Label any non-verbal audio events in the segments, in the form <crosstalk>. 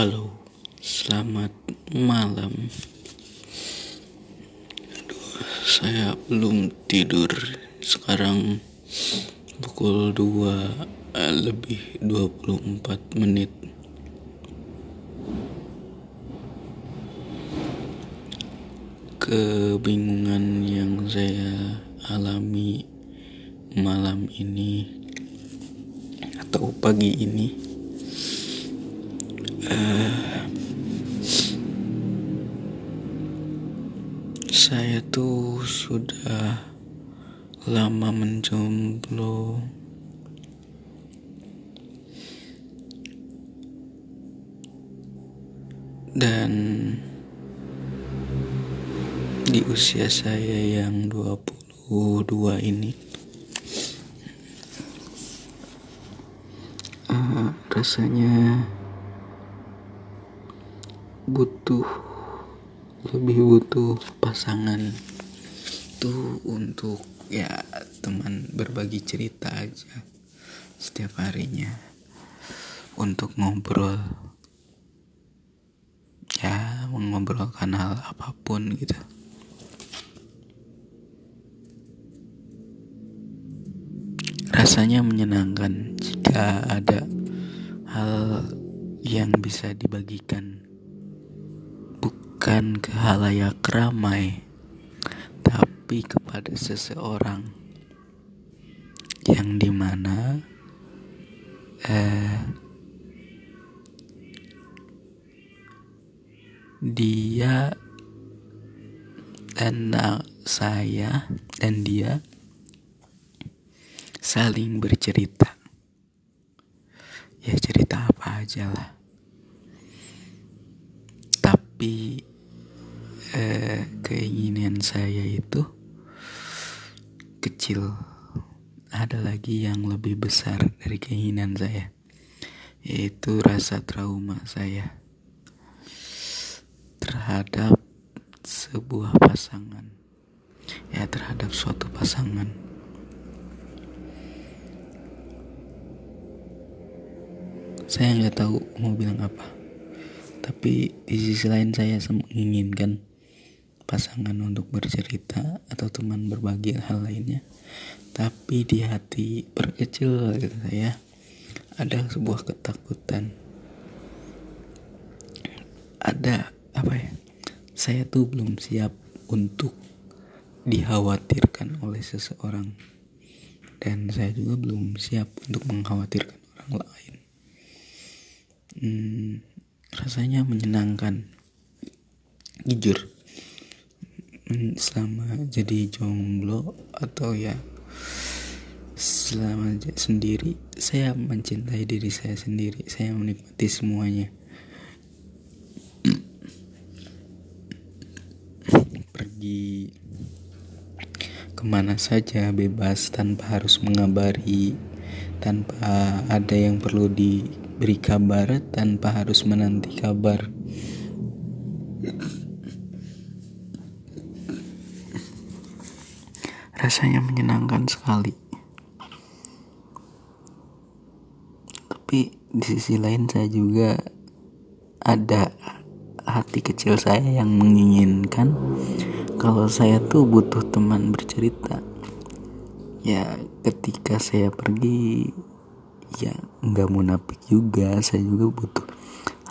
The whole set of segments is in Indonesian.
Halo, selamat malam. Aduh, saya belum tidur. Sekarang pukul 2 eh, lebih 24 menit. Kebingungan yang saya alami malam ini atau pagi ini saya tuh sudah lama menjomblo. Dan di usia saya yang 22 ini uh, rasanya butuh lebih butuh pasangan tuh untuk ya teman berbagi cerita aja setiap harinya untuk ngobrol. Ya mengobrolkan hal apa pun gitu. Rasanya menyenangkan jika ada hal yang bisa dibagikan bukan ke halayak ramai, tapi kepada seseorang yang di mana eh, dia dan saya dan dia saling bercerita. Ya cerita apa aja lah. Tapi eh, keinginan saya itu kecil. Ada lagi yang lebih besar dari keinginan saya yaitu rasa trauma saya terhadap sebuah pasangan. Ya terhadap suatu pasangan. Saya nggak tahu mau bilang apa tapi di sisi lain saya menginginkan pasangan untuk bercerita atau teman berbagi hal lainnya. Tapi di hati berkecil gitu saya ada sebuah ketakutan. Ada apa ya saya tuh belum siap untuk dikhawatirkan oleh seseorang. Dan saya juga belum siap untuk mengkhawatirkan orang lain. Hmm, rasanya menyenangkan. Jujur selama jadi jomblo atau ya selama sendiri saya mencintai diri saya sendiri saya menikmati semuanya. <clears throat> Pergi ke mana saja bebas tanpa harus mengabari tanpa ada yang perlu diberi kabar tanpa harus menanti kabar rasanya menyenangkan sekali. Tapi di sisi lain saya juga ada hati kecil saya yang menginginkan kalau saya tuh butuh teman bercerita. Ya ketika saya pergi ya nggak munafik juga. Saya juga butuh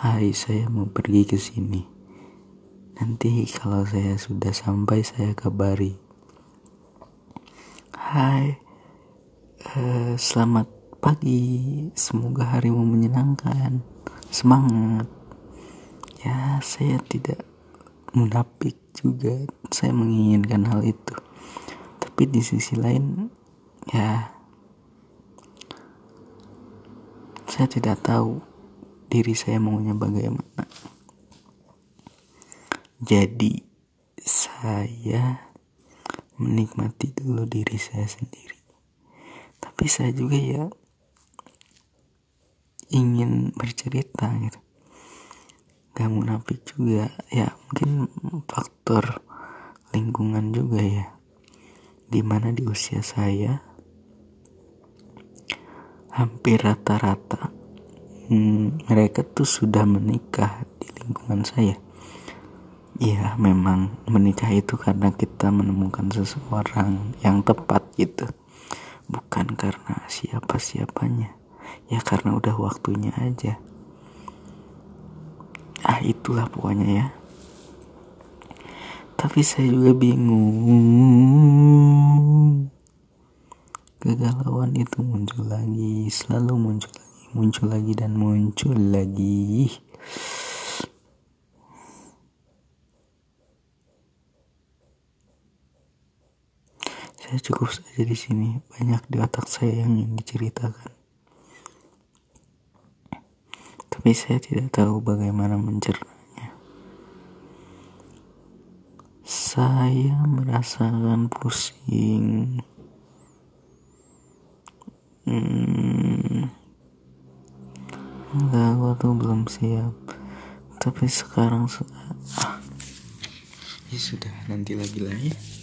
Hai saya mau pergi ke sini. Nanti kalau saya sudah sampai saya kabari Hai, uh, selamat pagi. Semoga harimu menyenangkan. Semangat. Ya, saya tidak munafik juga. Saya menginginkan hal itu. Tapi di sisi lain, ya, saya tidak tahu diri saya maunya bagaimana. Jadi, saya menikmati dulu diri saya sendiri. Tapi saya juga ya ingin bercerita gitu. Gak munafik juga. Ya mungkin faktor lingkungan juga ya. Di mana di usia saya hampir rata-rata hmm, mereka tuh sudah menikah di lingkungan saya ya memang menikah itu karena kita menemukan seseorang yang tepat gitu. Bukan karena siapa siapanya ya karena udah waktunya aja. Ah itulah pokoknya ya. Tapi saya juga bingung. Kegalauan itu muncul lagi selalu muncul lagi muncul lagi dan muncul lagi saya cukup saja di sini. Banyak di otak saya yang ingin diceritakan. Tapi saya tidak tahu bagaimana mencernanya. Saya merasakan pusing. Hmm, enggak aku tuh belum siap. Tapi sekarang ah, ya sudah nanti lagi lah ya